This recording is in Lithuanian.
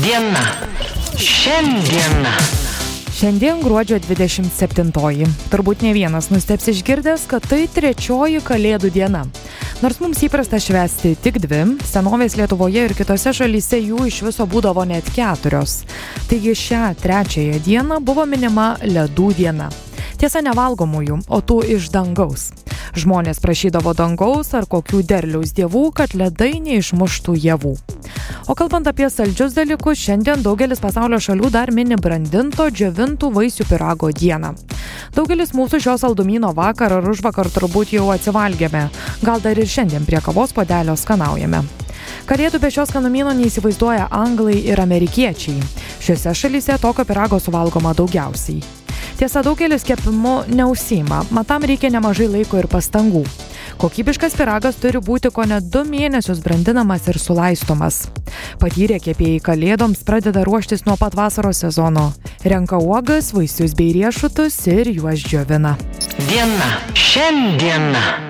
Diena. Šiandiena. Šiandien gruodžio 27-oji. Turbūt ne vienas nusteps išgirdęs, kad tai trečioji Kalėdų diena. Nors mums įprasta švęsti tik dvi, senovės Lietuvoje ir kitose šalyse jų iš viso būdavo net keturios. Taigi šią trečiąją dieną buvo minima Ledų diena. Tiesa, nevalgomųjų, o tų iš dangaus. Žmonės prašydavo dangaus ar kokių derliaus dievų, kad ledai neišmuštų javų. O kalbant apie saldžius dalykus, šiandien daugelis pasaulio šalių dar mini brandinto džiovintų vaisių pirago dieną. Daugelis mūsų šio saldumyno vakar ar už vakar turbūt jau atsivalgėme, gal dar ir šiandien prie kavos podelio skanaujame. Kalėdų be šios skanumyno neįsivaizduoja anglai ir amerikiečiai. Šiuose šalyse tokio pirago suvalgoma daugiausiai. Tiesa, daugelis kepimu neusima, matam reikia nemažai laiko ir pastangų. Kokybiškas piragas turi būti ko net du mėnesius brandinamas ir sulaistomas. Patyrę kepėjai kalėdoms pradeda ruoštis nuo pat vasaros sezono. Renka uogas, vaisius bei riešutus ir juos džiovina. Diena. Šiandiena.